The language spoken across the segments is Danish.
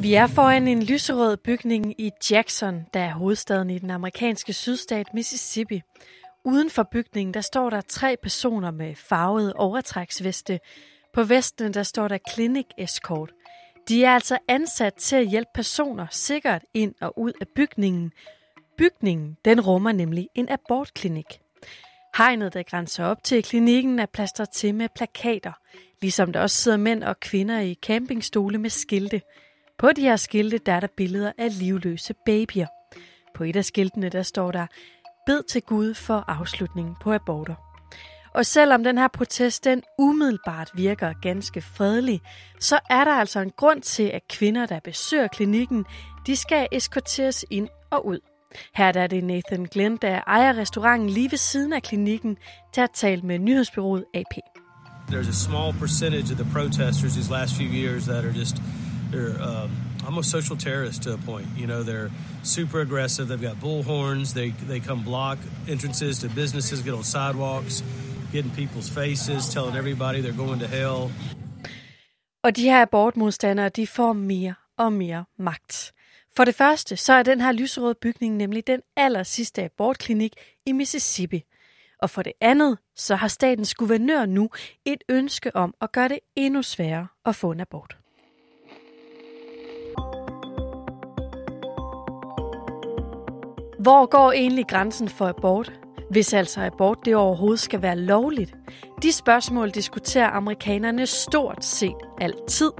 Vi er foran en lyserød bygning i Jackson, der er hovedstaden i den amerikanske sydstat Mississippi. Uden for bygningen der står der tre personer med farvede overtræksveste. På vesten der står der Clinic Escort. De er altså ansat til at hjælpe personer sikkert ind og ud af bygningen. Bygningen den rummer nemlig en abortklinik. Hegnet, der grænser op til klinikken, er plastret til med plakater, ligesom der også sidder mænd og kvinder i campingstole med skilte. På de her skilte der er der billeder af livløse babyer. På et af skiltene der står der, bed til Gud for afslutningen på aborter. Og selvom den her protest den umiddelbart virker ganske fredelig, så er der altså en grund til, at kvinder, der besøger klinikken, de skal eskorteres ind og ud. Her er det Nathan Glenn, der ejer restauranten lige ved siden af klinikken, til at tale med nyhedsbyrået AP. There's a small percentage of the protesters these last few years that are just they're um, almost social terrorists to a point. You know, they're super aggressive. They've got bullhorns. They they come block entrances to businesses, get on sidewalks, get in people's faces, telling everybody they're going to hell. Og de her abortmodstandere, de får mere og mere magt. For det første, så er den her lyserøde bygning nemlig den aller sidste abortklinik i Mississippi. Og for det andet, så har statens guvernør nu et ønske om at gøre det endnu sværere at få en abort. Hvor går egentlig grænsen for abort? Hvis altså abort det overhovedet skal være lovligt. De spørgsmål diskuterer amerikanerne stort set altid.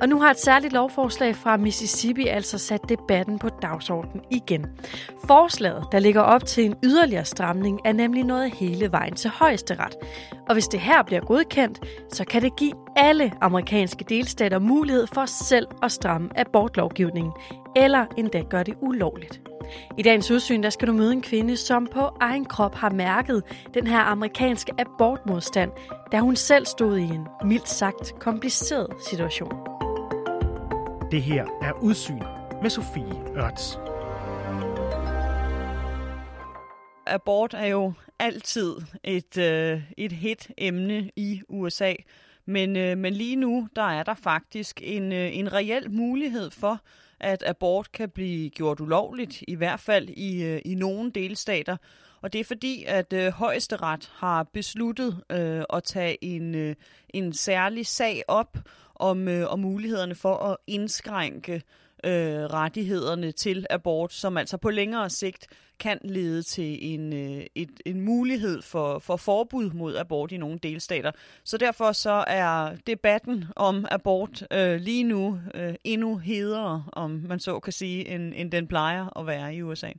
Og nu har et særligt lovforslag fra Mississippi altså sat debatten på dagsordenen igen. Forslaget, der ligger op til en yderligere stramning, er nemlig noget hele vejen til højesteret. Og hvis det her bliver godkendt, så kan det give alle amerikanske delstater mulighed for selv at stramme abortlovgivningen, eller endda gøre det ulovligt. I dagens udsyn der skal du møde en kvinde, som på egen krop har mærket den her amerikanske abortmodstand, da hun selv stod i en mildt sagt kompliceret situation. Det her er Udsyn med Sofie Ørts. Abort er jo altid et, øh, et hit emne i USA. Men, øh, men lige nu, der er der faktisk en, øh, en reel mulighed for, at abort kan blive gjort ulovligt, i hvert fald i, øh, i nogle delstater. Og det er fordi, at øh, højesteret har besluttet øh, at tage en, øh, en særlig sag op om, øh, om mulighederne for at indskrænke øh, rettighederne til abort, som altså på længere sigt kan lede til en, øh, et, en mulighed for, for forbud mod abort i nogle delstater. Så derfor så er debatten om abort øh, lige nu øh, endnu hedere, om man så kan sige, end, end den plejer at være i USA.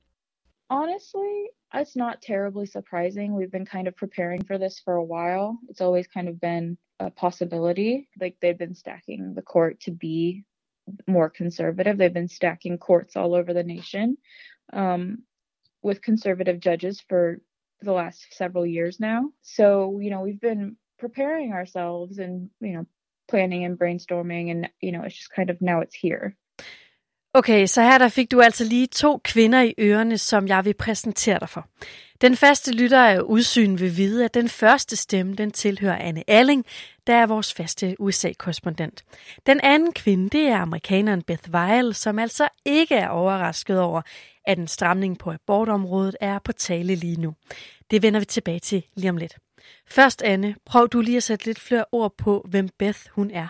Honestly, it's not terribly surprising. We've been kind of preparing for this for a while. It's always kind of been a possibility. Like they've been stacking the court to be more conservative. They've been stacking courts all over the nation um, with conservative judges for the last several years now. So, you know, we've been preparing ourselves and, you know, planning and brainstorming, and, you know, it's just kind of now it's here. Okay, så her der fik du altså lige to kvinder i ørerne, som jeg vil præsentere dig for. Den faste lytter af Udsyn vil vide, at den første stemme, den tilhører Anne Alling, der er vores faste USA-korrespondent. Den anden kvinde, det er amerikaneren Beth Weil, som altså ikke er overrasket over, at en stramning på abortområdet er på tale lige nu. Det vender vi tilbage til lige om lidt. Først, Anne, prøv du lige at sætte lidt flere ord på, hvem Beth hun er.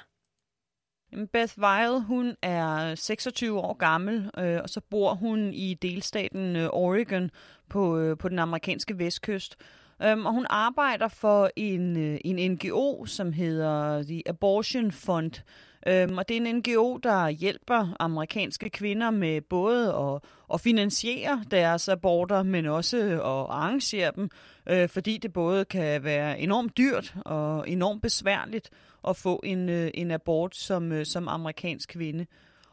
Beth Weil, hun er 26 år gammel, øh, og så bor hun i delstaten øh, Oregon på, øh, på den amerikanske vestkyst. Um, og hun arbejder for en, øh, en NGO, som hedder The Abortion Fund. Øhm, og det er en NGO, der hjælper amerikanske kvinder med både at, at finansiere deres aborter, men også at arrangere dem, øh, fordi det både kan være enormt dyrt og enormt besværligt at få en, øh, en abort som, øh, som amerikansk kvinde.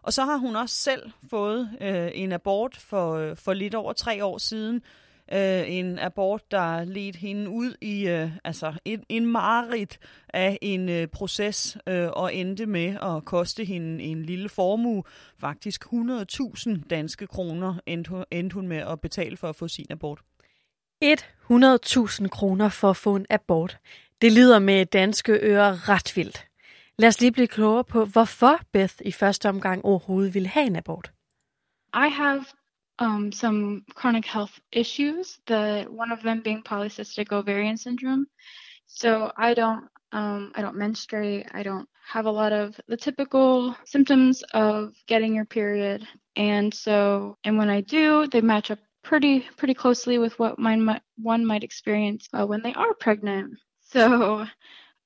Og så har hun også selv fået øh, en abort for, øh, for lidt over tre år siden, øh, en abort, der ledte hende ud i øh, altså en, en mareridt af en øh, proces øh, og endte med at koste hende en lille formue, faktisk 100.000 danske kroner endte, endte hun med at betale for at få sin abort. 100.000 kroner for at få en abort. Det lyder med danske ører ret vildt. Lad os lige blive klogere på, hvorfor Beth i første omgang overhovedet ville have en abort. I have um, some chronic health issues, the one of them being polycystic ovarian syndrome. So I don't um, I don't menstruate. I don't have a lot of the typical symptoms of getting your period. And so, and when I do, they match up pretty pretty closely with what mine, one might experience uh, when they are pregnant. So,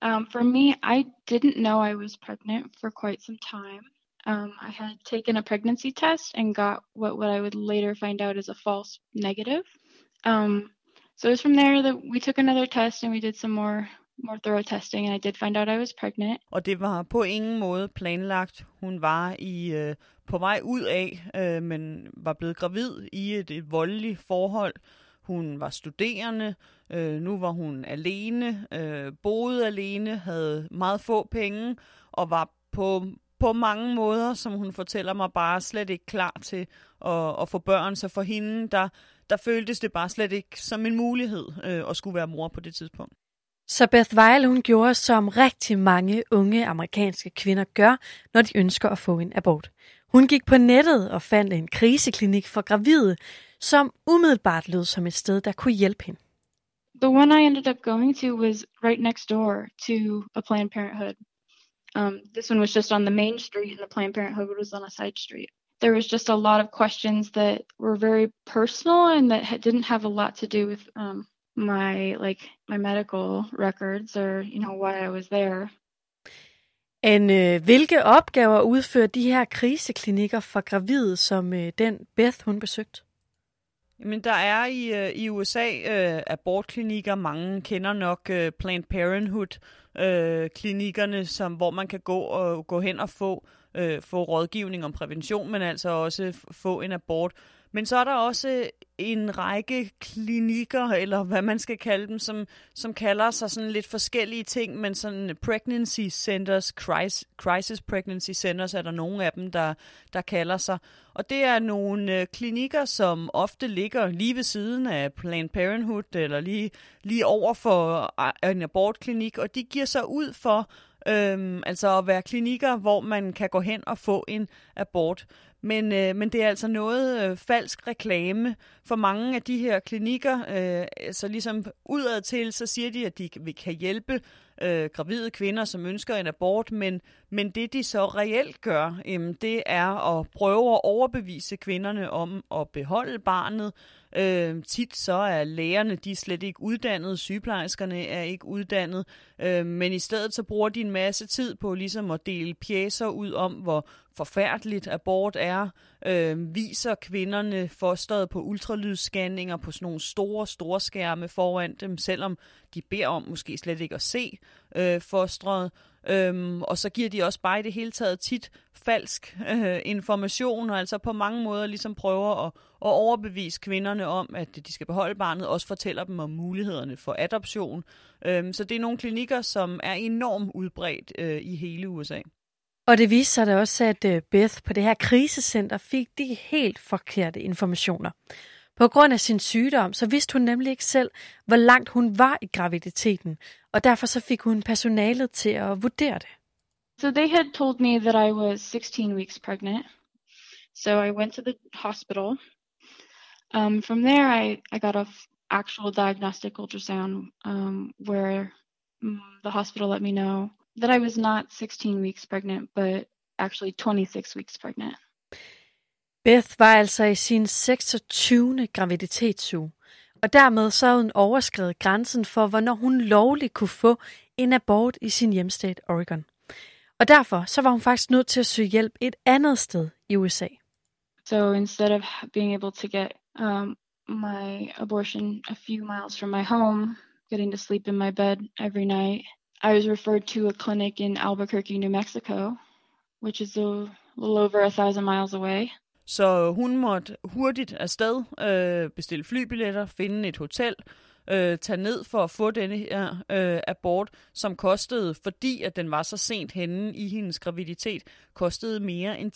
um, for me, I didn't know I was pregnant for quite some time. Um, I had taken a pregnancy test and got what, what I would later find out is a false negative. Um, so it was from there that we took another test and we did some more more thorough testing, and I did find out I was pregnant. Og det var på ingen måde planlagt. Hun var i øh, på vej ud af, øh, men var blevet gravid i et, et voldeligt forhold. Hun var studerende, øh, nu var hun alene, øh, boede alene, havde meget få penge og var på, på mange måder, som hun fortæller mig, bare slet ikke klar til at, at få børn. Så for hende, der, der føltes det bare slet ikke som en mulighed øh, at skulle være mor på det tidspunkt. Så Beth Weil hun gjorde, som rigtig mange unge amerikanske kvinder gør, når de ønsker at få en abort. Hun gik på nettet og fandt en kriseklinik for gravide, som umiddelbart lød som et sted, der kunne hjælpe hende. The one I ended up going to was right next door to a Planned Parenthood. Um, this one was just on the main street, and the Planned Parenthood was on a side street. There was just a lot of questions that were very personal and that didn't have a lot to do with um, my like my medical records or you know why I was there. Øh, hvilke opgaver udfører de her kriseklinikker for gravide, som øh, den Beth hun besøgte? Jamen, der er i, øh, i USA øh, abortklinikker. Mange kender nok øh, Planned Parenthood øh, klinikkerne, som hvor man kan gå og gå hen og få øh, få rådgivning om prævention, men altså også få en abort. Men så er der også en række klinikker, eller hvad man skal kalde dem, som, som kalder sig sådan lidt forskellige ting, men sådan pregnancy centers, crisis, crisis pregnancy centers, er der nogle af dem, der, der kalder sig. Og det er nogle øh, klinikker, som ofte ligger lige ved siden af Planned Parenthood, eller lige, lige over for øh, en abortklinik, og de giver sig ud for Øhm, altså at være klinikker, hvor man kan gå hen og få en abort. Men, øh, men det er altså noget øh, falsk reklame for mange af de her klinikker. Øh, så ligesom udad til, så siger de, at de kan hjælpe øh, gravide kvinder, som ønsker en abort, men, men det de så reelt gør, jamen, det er at prøve at overbevise kvinderne om at beholde barnet. Øh, tit så er lægerne, de er slet ikke uddannet, sygeplejerskerne er ikke uddannet, øh, men i stedet så bruger de en masse tid på ligesom at dele pjæser ud om, hvor forfærdeligt abort er, øh, viser kvinderne fosteret på ultralydsscanninger på sådan nogle store, store skærme foran dem, selvom de beder om måske slet ikke at se øh, fostret. Øhm, og så giver de også bare i det hele taget tit falsk øh, information, og altså på mange måder ligesom prøver at, at overbevise kvinderne om, at de skal beholde barnet, også fortæller dem om mulighederne for adoption. Øhm, så det er nogle klinikker, som er enormt udbredt øh, i hele USA. Og det viste sig da også, at øh, Beth på det her krisecenter fik de helt forkerte informationer. På grund af sin sygdom, så vidste hun nemlig ikke selv, hvor langt hun var i graviditeten, og derfor så fik hun personalet til at vurdere det. So they had told me that I was 16 weeks pregnant. So I went to the hospital. Um, from there, I, I got a actual diagnostic ultrasound um, where mm, the hospital let me know that I was not 16 weeks pregnant, but actually 26 weeks pregnant. Beth var altså i sin 26. graviditetsuge, og dermed så havde hun overskrevet grænsen for, hvornår hun lovligt kunne få en abort i sin hjemstat Oregon. Og derfor så var hun faktisk nødt til at søge hjælp et andet sted i USA. So instead of being able to get um, my abortion a few miles from my home, getting to sleep in my bed every night, i was referred to a clinic in Albuquerque, New Mexico, which is a little over a thousand miles away. Så hun måtte hurtigt afsted, øh, bestille flybilletter, finde et hotel, øh, tage ned for at få denne her øh, abort, som kostede, fordi at den var så sent henne i hendes graviditet, kostede mere end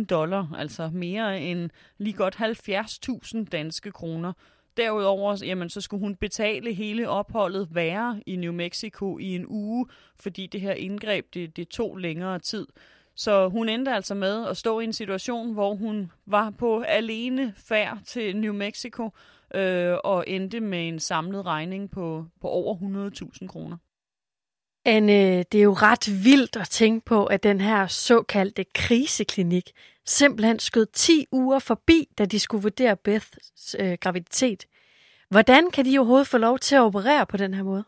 10.000 dollar, altså mere end lige godt 70.000 danske kroner. Derudover jamen, så skulle hun betale hele opholdet være i New Mexico i en uge, fordi det her indgreb det, det tog længere tid. Så hun endte altså med at stå i en situation, hvor hun var på alene færd til New Mexico øh, og endte med en samlet regning på, på over 100.000 kroner. Anne, det er jo ret vildt at tænke på, at den her såkaldte kriseklinik simpelthen skød 10 uger forbi, da de skulle vurdere Beths øh, graviditet. Hvordan kan de overhovedet få lov til at operere på den her måde?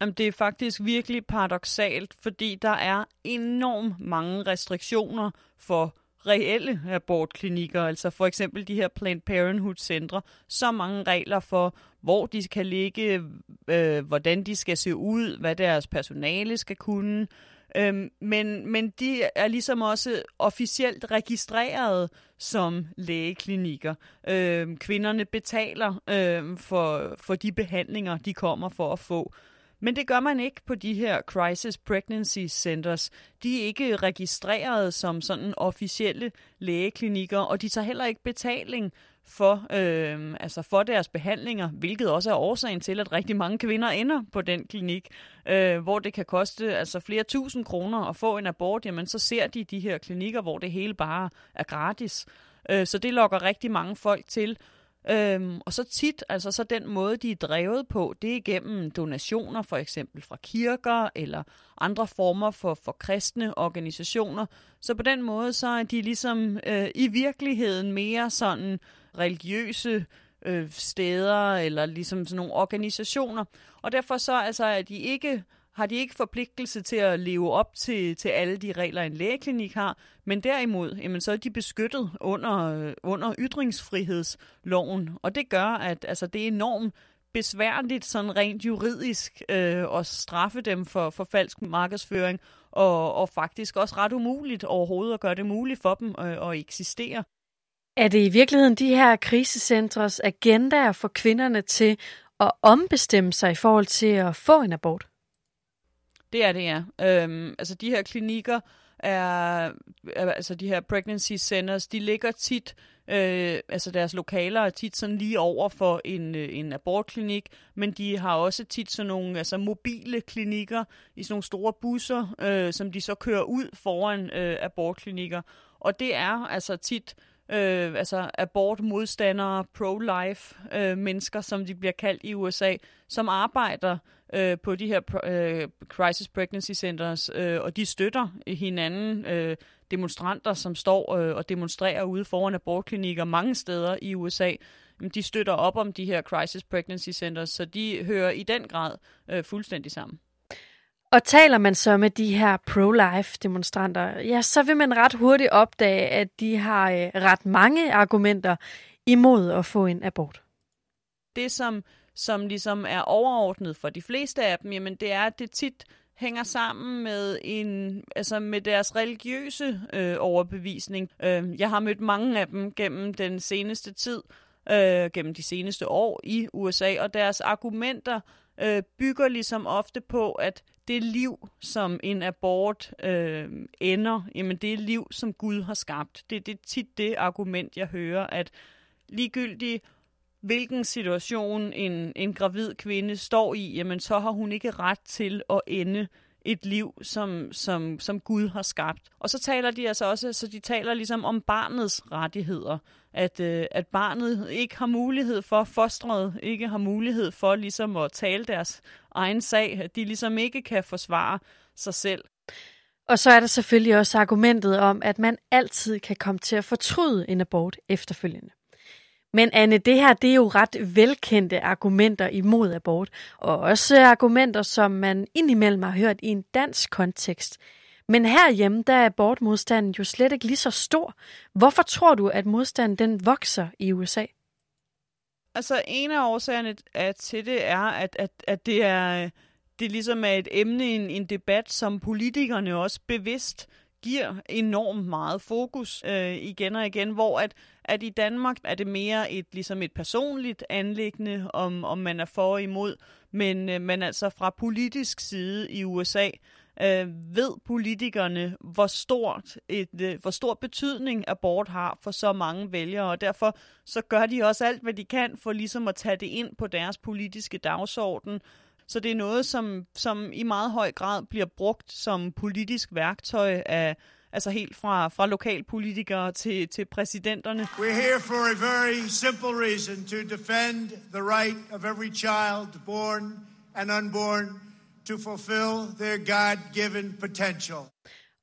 Jamen, det er faktisk virkelig paradoxalt, fordi der er enormt mange restriktioner for reelle abortklinikker, altså for eksempel de her Planned Parenthood-centre, så mange regler for, hvor de skal ligge, øh, hvordan de skal se ud, hvad deres personale skal kunne. Øhm, men, men de er ligesom også officielt registreret som lægeklinikker. Øhm, kvinderne betaler øhm, for, for de behandlinger, de kommer for at få. Men det gør man ikke på de her Crisis Pregnancy Centers. De er ikke registreret som sådan officielle lægeklinikker, og de tager heller ikke betaling for, øh, altså for deres behandlinger, hvilket også er årsagen til, at rigtig mange kvinder ender på den klinik, øh, hvor det kan koste altså flere tusind kroner at få en abort, jamen så ser de de her klinikker, hvor det hele bare er gratis. Øh, så det lokker rigtig mange folk til. Øhm, og så tit, altså så den måde, de er drevet på, det er igennem donationer, for eksempel fra kirker eller andre former for, for kristne organisationer. Så på den måde, så er de ligesom øh, i virkeligheden mere sådan religiøse øh, steder eller ligesom sådan nogle organisationer. Og derfor så altså, er de ikke har de ikke forpligtelse til at leve op til, til alle de regler, en lægeklinik har, men derimod, jamen, så er de beskyttet under, øh, under ytringsfrihedsloven, og det gør, at altså, det er enormt besværligt sådan rent juridisk øh, at straffe dem for, for falsk markedsføring, og, og faktisk også ret umuligt overhovedet at gøre det muligt for dem øh, at eksistere. Er det i virkeligheden de her krisecentres agenda for kvinderne til at ombestemme sig i forhold til at få en abort? Det er det, ja. Øhm, altså de her klinikker er, altså de her pregnancy centers, de ligger tit, øh, altså deres lokaler er tit sådan lige over for en, øh, en abortklinik, men de har også tit sådan nogle altså mobile klinikker i sådan nogle store busser, øh, som de så kører ud foran øh, abortklinikker. Og det er altså tit øh, altså abortmodstandere, pro-life øh, mennesker, som de bliver kaldt i USA, som arbejder øh, på de her øh, crisis pregnancy centers, øh, og de støtter hinanden, øh, demonstranter, som står øh, og demonstrerer ude foran abortklinikker mange steder i USA. De støtter op om de her crisis pregnancy centers, så de hører i den grad øh, fuldstændig sammen. Og taler man så med de her pro-life demonstranter, ja, så vil man ret hurtigt opdage, at de har øh, ret mange argumenter imod at få en abort. Det, som, som ligesom er overordnet for de fleste af dem, jamen det er, at det tit hænger sammen med en altså med deres religiøse øh, overbevisning. Øh, jeg har mødt mange af dem gennem den seneste tid, øh, gennem de seneste år i USA, og deres argumenter øh, bygger ligesom ofte på, at det liv, som en abort øh, ender, jamen det er liv, som Gud har skabt. Det, det er tit det argument, jeg hører, at ligegyldigt hvilken situation en, en gravid kvinde står i, jamen så har hun ikke ret til at ende et liv, som, som, som Gud har skabt. Og så taler de altså også, så de taler ligesom om barnets rettigheder. At, øh, at barnet ikke har mulighed for, fostret ikke har mulighed for ligesom at tale deres egen sag. At de ligesom ikke kan forsvare sig selv. Og så er der selvfølgelig også argumentet om, at man altid kan komme til at fortryde en abort efterfølgende. Men Anne, det her det er jo ret velkendte argumenter imod abort, og også argumenter, som man indimellem har hørt i en dansk kontekst. Men herhjemme, der er abortmodstanden jo slet ikke lige så stor. Hvorfor tror du, at modstanden den vokser i USA? Altså, en af årsagerne til det er, at, at, at det er det ligesom er et emne i en, en debat, som politikerne også bevidst giver enormt meget fokus øh, igen og igen, hvor at, at i Danmark er det mere et ligesom et personligt anlæggende, om, om man er for og imod, men, øh, men altså fra politisk side i USA øh, ved politikerne, hvor, stort et, øh, hvor stor betydning abort har for så mange vælgere, og derfor så gør de også alt, hvad de kan for ligesom at tage det ind på deres politiske dagsorden. Så det er noget, som, som i meget høj grad bliver brugt som politisk værktøj af altså helt fra, fra lokalpolitikere til, til præsidenterne. We're here for a very simple reason, to defend the right of every child, born and unborn, to fulfill their God-given potential.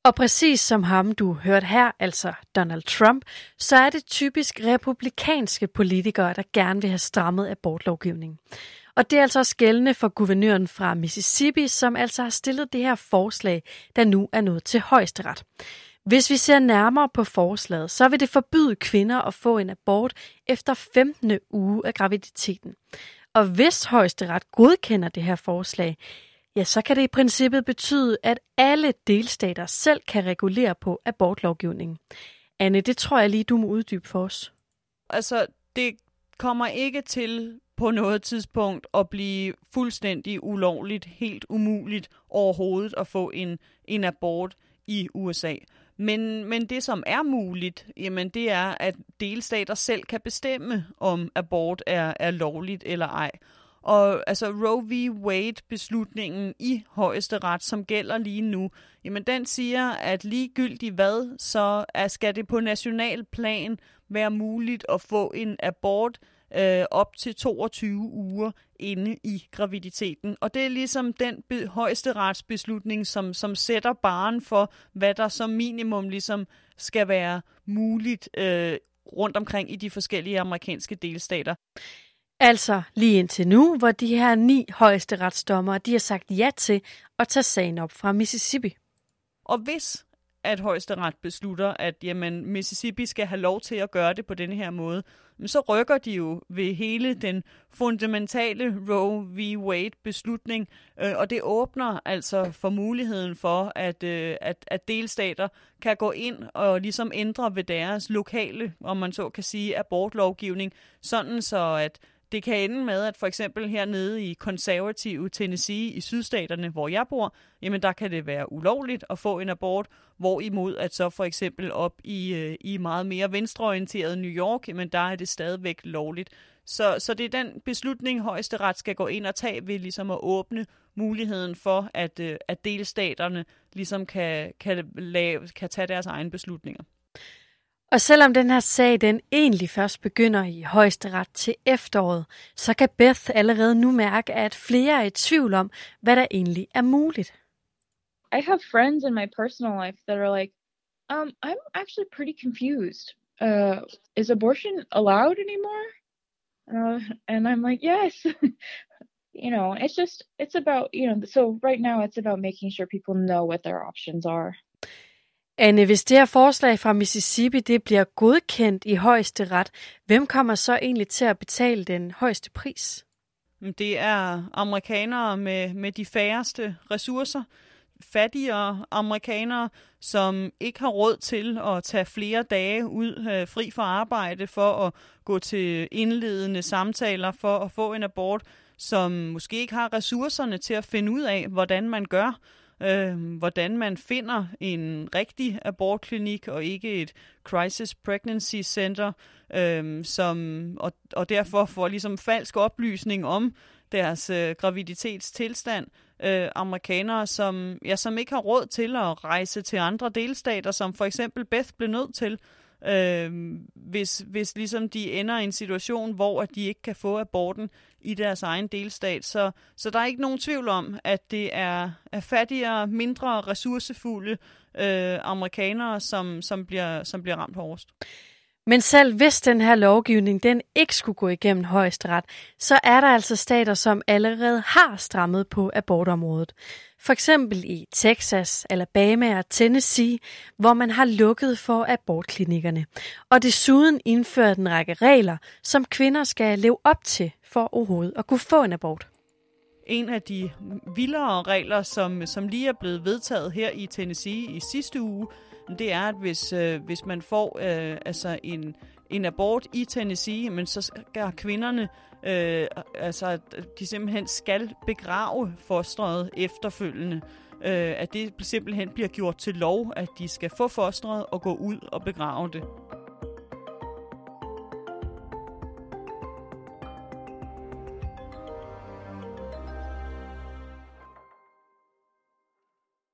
Og præcis som ham, du hørte her, altså Donald Trump, så er det typisk republikanske politikere, der gerne vil have strammet abortlovgivningen. Og det er altså også gældende for guvernøren fra Mississippi, som altså har stillet det her forslag, der nu er nået til højesteret. Hvis vi ser nærmere på forslaget, så vil det forbyde kvinder at få en abort efter 15. uge af graviditeten. Og hvis højesteret godkender det her forslag, ja, så kan det i princippet betyde, at alle delstater selv kan regulere på abortlovgivningen. Anne, det tror jeg lige, du må uddybe for os. Altså, det kommer ikke til på noget tidspunkt at blive fuldstændig ulovligt, helt umuligt overhovedet at få en, en abort i USA. Men, men det, som er muligt, jamen det er, at delstater selv kan bestemme, om abort er, er lovligt eller ej. Og altså Roe v. Wade-beslutningen i højesteret, som gælder lige nu, jamen den siger, at ligegyldigt hvad, så skal det på national plan være muligt at få en abort øh, op til 22 uger inde i graviditeten. Og det er ligesom den be- højeste retsbeslutning, som, som sætter baren for, hvad der som minimum ligesom skal være muligt øh, rundt omkring i de forskellige amerikanske delstater. Altså lige indtil nu, hvor de her ni højeste retsdommere, de har sagt ja til at tage sagen op fra Mississippi. Og hvis at højesteret beslutter, at jamen, Mississippi skal have lov til at gøre det på den her måde, så rykker de jo ved hele den fundamentale Roe v. Wade beslutning, øh, og det åbner altså for muligheden for, at, øh, at, at delstater kan gå ind og ligesom ændre ved deres lokale, om man så kan sige, abortlovgivning, sådan så at det kan ende med, at for eksempel hernede i konservative Tennessee i sydstaterne, hvor jeg bor, jamen der kan det være ulovligt at få en abort, hvorimod at så for eksempel op i, øh, i meget mere venstreorienteret New York, jamen der er det stadigvæk lovligt. Så, så det er den beslutning, højesteret skal gå ind og tage ved ligesom at åbne muligheden for, at, øh, at delstaterne ligesom kan, kan, lave, kan tage deres egne beslutninger. Og selvom den her sag den egentlig først begynder i højesteret til efteråret, så kan Beth allerede nu mærke, at flere er i tvivl om, hvad der egentlig er muligt. I have friends in my personal life that are like, um, I'm actually pretty confused. Uh, is abortion allowed anymore? Uh, and I'm like, yes. you know, it's just, it's about, you know, so right now it's about making sure people know what their options are. Anne, hvis det her forslag fra Mississippi det bliver godkendt i højeste ret, hvem kommer så egentlig til at betale den højeste pris? Det er amerikanere med, med de færreste ressourcer, fattigere amerikanere, som ikke har råd til at tage flere dage ud øh, fri fra arbejde for at gå til indledende samtaler for at få en abort, som måske ikke har ressourcerne til at finde ud af, hvordan man gør, øh, hvordan man finder en rigtig abortklinik og ikke et crisis pregnancy center, øh, som, og, og derfor får ligesom falsk oplysning om deres øh, graviditetstilstand. Øh, amerikanere, som, ja, som ikke har råd til at rejse til andre delstater, som for eksempel Beth blev nødt til, øh, hvis, hvis ligesom de ender i en situation, hvor at de ikke kan få aborten i deres egen delstat. Så, så der er ikke nogen tvivl om, at det er, er fattigere, mindre ressourcefulde øh, amerikanere, som, som, bliver, som bliver ramt hårdest. Men selv hvis den her lovgivning den ikke skulle gå igennem højesteret, så er der altså stater, som allerede har strammet på abortområdet. For eksempel i Texas, Alabama og Tennessee, hvor man har lukket for abortklinikkerne. Og desuden indført en række regler, som kvinder skal leve op til for overhovedet at kunne få en abort. En af de vildere regler, som, som lige er blevet vedtaget her i Tennessee i sidste uge, det er, at hvis, øh, hvis man får øh, altså en, en abort i Tennessee, men så skal kvinderne, øh, altså de simpelthen skal begrave fosteret efterfølgende. øh, at det simpelthen bliver gjort til lov, at de skal få fostret og gå ud og begrave det.